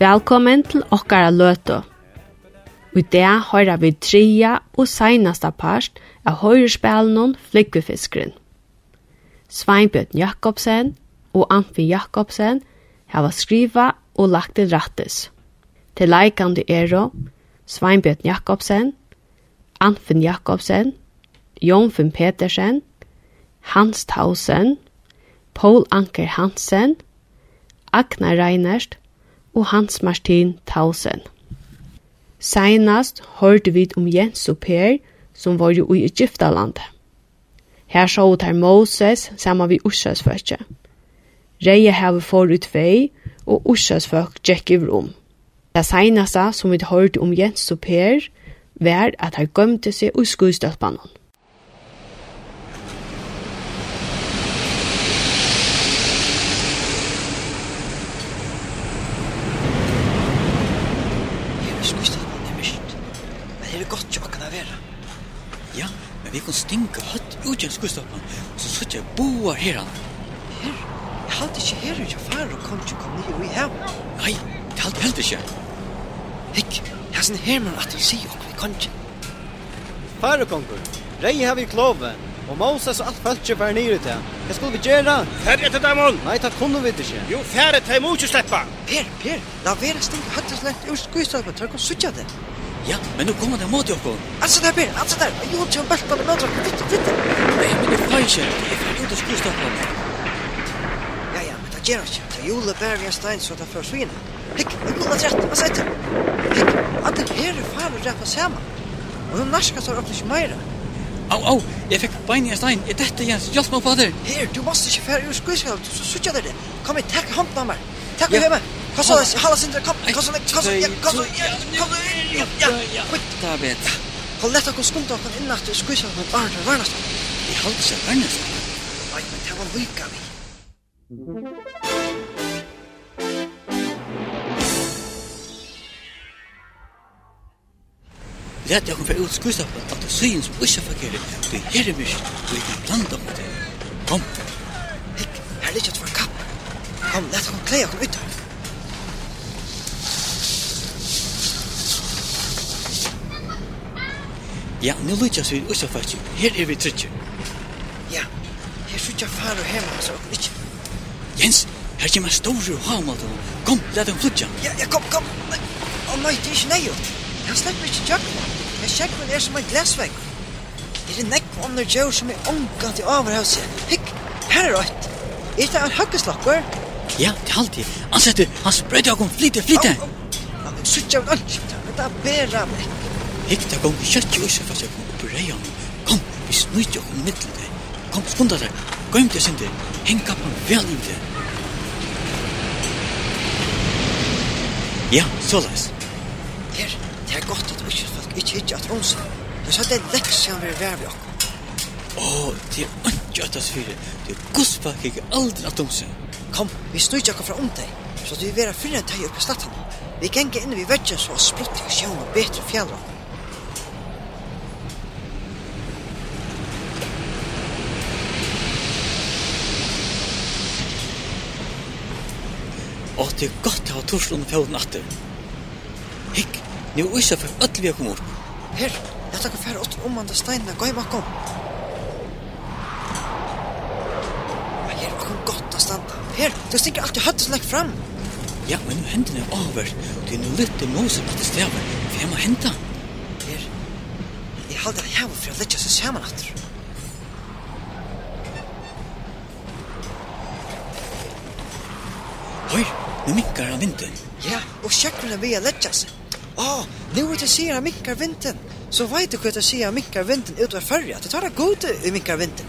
Velkommen til okkara løtu. I det høyrer vi tria og seinasta part av høyrespelen Flikkefisken. Sveinbjørn Jakobsen og Amfi Jakobsen har skriva og lagt til rattes. Til leikande ero Sveinbjørn Jakobsen, Anfinn Jakobsen, Jonfinn Petersen, Hans Tausen, Paul Anker Hansen, Agnar Reinerst, og Hans Martin Tausen. Seinast hørte vi om Jens og Per, som var jo i Egyptalandet. Her så ut her Moses sammen vi Ursøsføtje. Reie heve for ut vei, og Ursas gikk i rom. Det seinaste som vi hørte om Jens og Per, var at han gømte seg i. Jeg skulle ikke ha det mist. Men det er godt jo kan. Ja, men vi kan stinka hatt ut igjen skuestappen, og så sutt jeg boar her han. Her? Jeg halte ikke her ut av far og kom til kom nye ned og i her. Nei, det halte helt ikke. Hikk, jeg har sin hermann at han sier jo, vi kan ikke. Far og konger, rei har vi kloven. Og Moses og alt fölkje fær nyr ut han. Hva skulle vi gjøre? Færre til dem! Nei, det kunne vi ikke. Jo, færre til mot ikke sleppa! Per, Per, la vera stinga hatteslett ur skuisøypa, tør kan suttja det. Ja, men nu kommer det mot oss. Alltså där Ben, alltså där. Jo, jag bäst på det mot oss. Vitt, Nei, men det får ikke, Det får inte skjuta på. Ja, ja, men det gör ikke, Det er jule ju vi en Stein så det er försvinner. Hick, jag kommer att rätt. Vad säger du? Hick, att det här är fan att rappa samman. Och de naskar så öppnas ju mera. Au, au, jeg fikk bein i en stein. Er dette, Jens? Hjelp meg fader! Her, du måste ikke fære ur skuisfjall. Du så suttja det. Kom her, takk hånden av meg. Takk ja. hjemme. Kom så, hala sindra, kom. Kom så, kom så, kom så, kom så, ja, ja, ja. Ta bet. Hold lett okkur skumta okkur innacht ur skuisfjall. Arne, varnast. Jeg holdt seg varnast. Nei, men det var lyka vi. lät jag för ut skuestafla att det syns som ikke fungerer, du er her i mys, du er i blanda mot det. Kom. Hikk, her ligger et for kapp. Kom, læt jeg komme klei, kom ut her. Ja, nu lytjas vi ut av fætsi. Her er vi tritsi. Ja, her sutja far og hemma så okkur ikkje. Jens, her kommer stóru og hamald og kom, lät hon flutja. Ja, ja, kom, kom. Å, nei, det er ikke nei, han slipper ikke jøkna. Men sjekkven er som en glesvegg. Er det nekk om når djør som er omgant i overhuset? Hikk, her er rødt. Er det en høggeslakker? Ja, det er alltid. Han setter, han sprøyter og flyter, flyter. Han er suttje av alt. Det er bedre av meg. Hikk, det gong kjøtt jo huset fast jeg kom opp i reion. Kom, vi snuiter oss i middelen der. Kom, skunda deg. Gå hjem til sin. Heng kappen vel i det. Ja, så løs kikja at ronsa. Det satt en leksjon vi vær vi okko. Åh, det er ikke at det fyrir. Det er guspa ikke aldri at ronsa. Kom, vi snurja okko fra om deg, så at vi vera fyrir enn deg oppe i staten. Vi genga inn vi veggen så at sprutt i sjøen og betre fjallra Åh, det er godt å ha torslån på den atter. Hikk, nu er isa for öll vi har kommet opp. Her, jeg tar fære åtte om andre steinene. Gå i makken. Her er noe godt å standa. Her, du stikker alltid høttes høtteslegg fram. Ja, men nu hendene er over. Det er noe litt moser på det stedet. For jeg må hente. Her, jeg halde det hjemme for å lette seg sammen etter. Høyr, nu minkar han vinden. Ja, og sjekkerne vil jeg lette seg ah, nu är det ser jag minkar vinden. Så vet du hur det ser jag minkar vinden ut av färja. Det tar det gode i minkar vinden.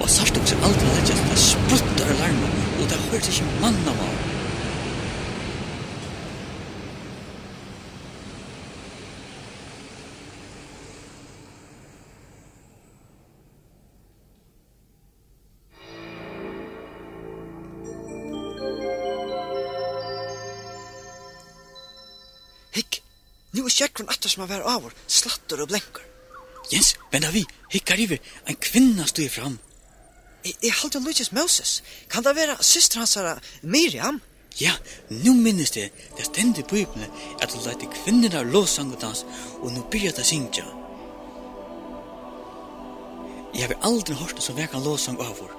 Och så stod sig alltid att det spruttar larmen och det hördes inte manna var. sjekkron atter som var avur, slatter og blenker. Jens, venda vi, hikkar iver, en kvinna stod fram. Jeg, jeg halte Lucius Moses. Kan det være syster hans her, Miriam? Ja, nu minnes det, det stender på Bibelen at hun lette kvinnerna av lovsangutans, og nu byrja det syngja. Jeg har aldri hørt det som verkan lovsang avur.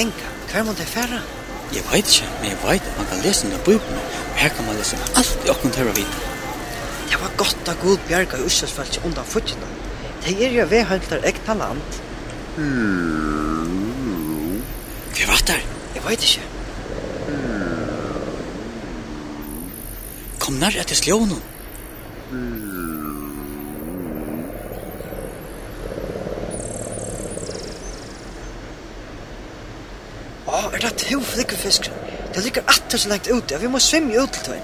genka? Hver må det færa? Jeg vet ikke, men jeg vet at man kan lese under bøybene, og her kan man lese under alt i åkken tørre vite. Det var godt at Gud bjerga i Ussesfalt ikke undan fyrtjene. Det er jo vedhøntar ekta land. Hva var det? Jeg vet ikke. Kom nær etter slånen. Mm. to flikker fisk. Det ligger atter så langt ute. Vi må svimme ut til tøyen.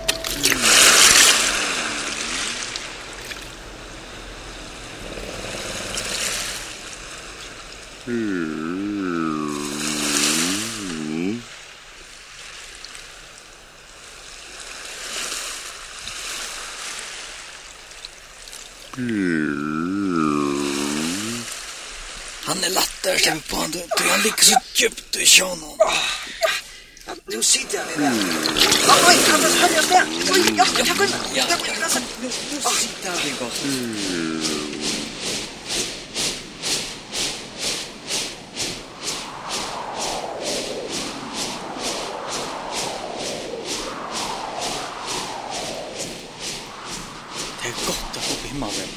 Han er lättare att på han, du. Han ligger så djupt i kärnan. Nu sitter jag med det. Oj, oj, Anders, höll jag där? Oj, ja, jag kan kunna. Jag kan kunna. Nu, nu sitter jag med gott. Det är gott att få på himmelen.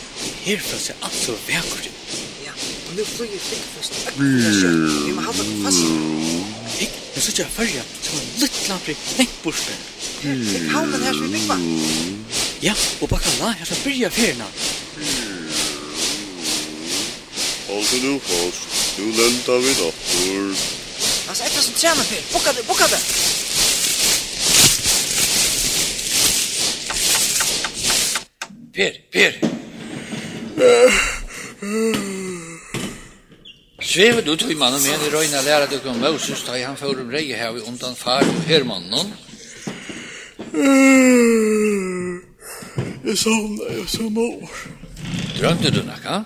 Här finns det allt så väckert. Ja, och nu flyger flickfrosten. Vi måste hålla fast. Jeg nu sitter ikke fyrja som en litt lampri nekborsten. Jeg havnen her som vi bygva. Ja, og bakka la her som byrja fyrna. Holde du fast, nu lenta vi attor. Altså, etter som trener fyr, bukka det, bukka det! Per, Per! Per! Svevet ut i mannen med i røyna læra deg om Moses, da han får om reie her undan far og hermannen. Jeg savner jo så mor. Drømte du nakka?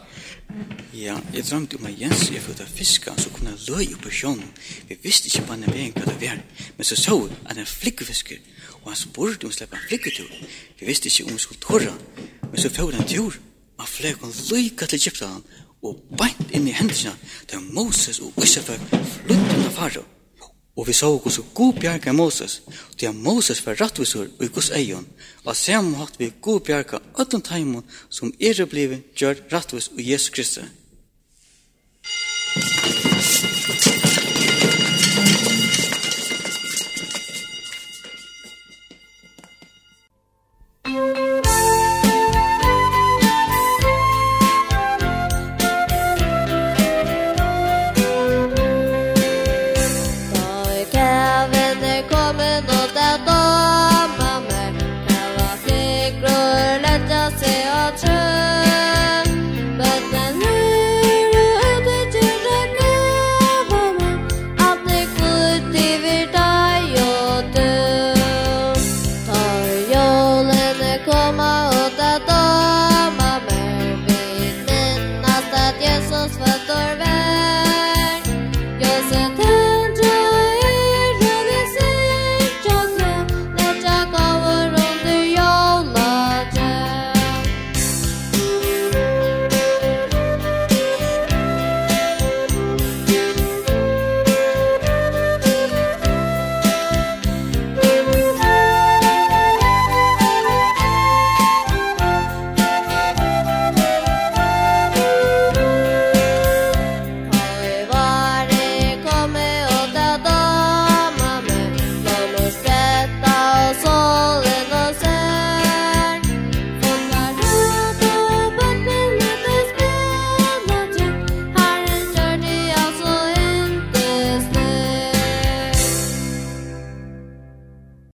Ja, jeg drømte om at Jens er jeg av fiska, så kunne jeg løy opp i sjøen. Vi visste ikke på en veien hva det var, men så så vi at han flikkefisker, og han spurte om å slippe en flikketur. Vi visste ikke om vi skulle tåre, men så fødte han tur. Han fløy og lykket til Egyptaland, og beint inn i hendene der Moses og Israel flyttet under faro. Og vi så hos god bjerga Moses, og det Moses var rattvisor og gos eion, og samme hatt vi god bjerga öllum taimon som er blivet gjør rattvis og Jesu Kristus.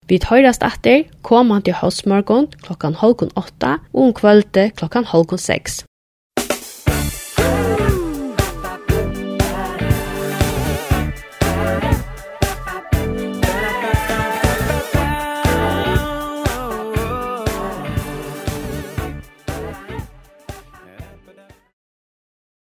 Vi høyrast atter til hausmorgon klokkan halvkon 8 og om kvölde klokkan halvkon 6.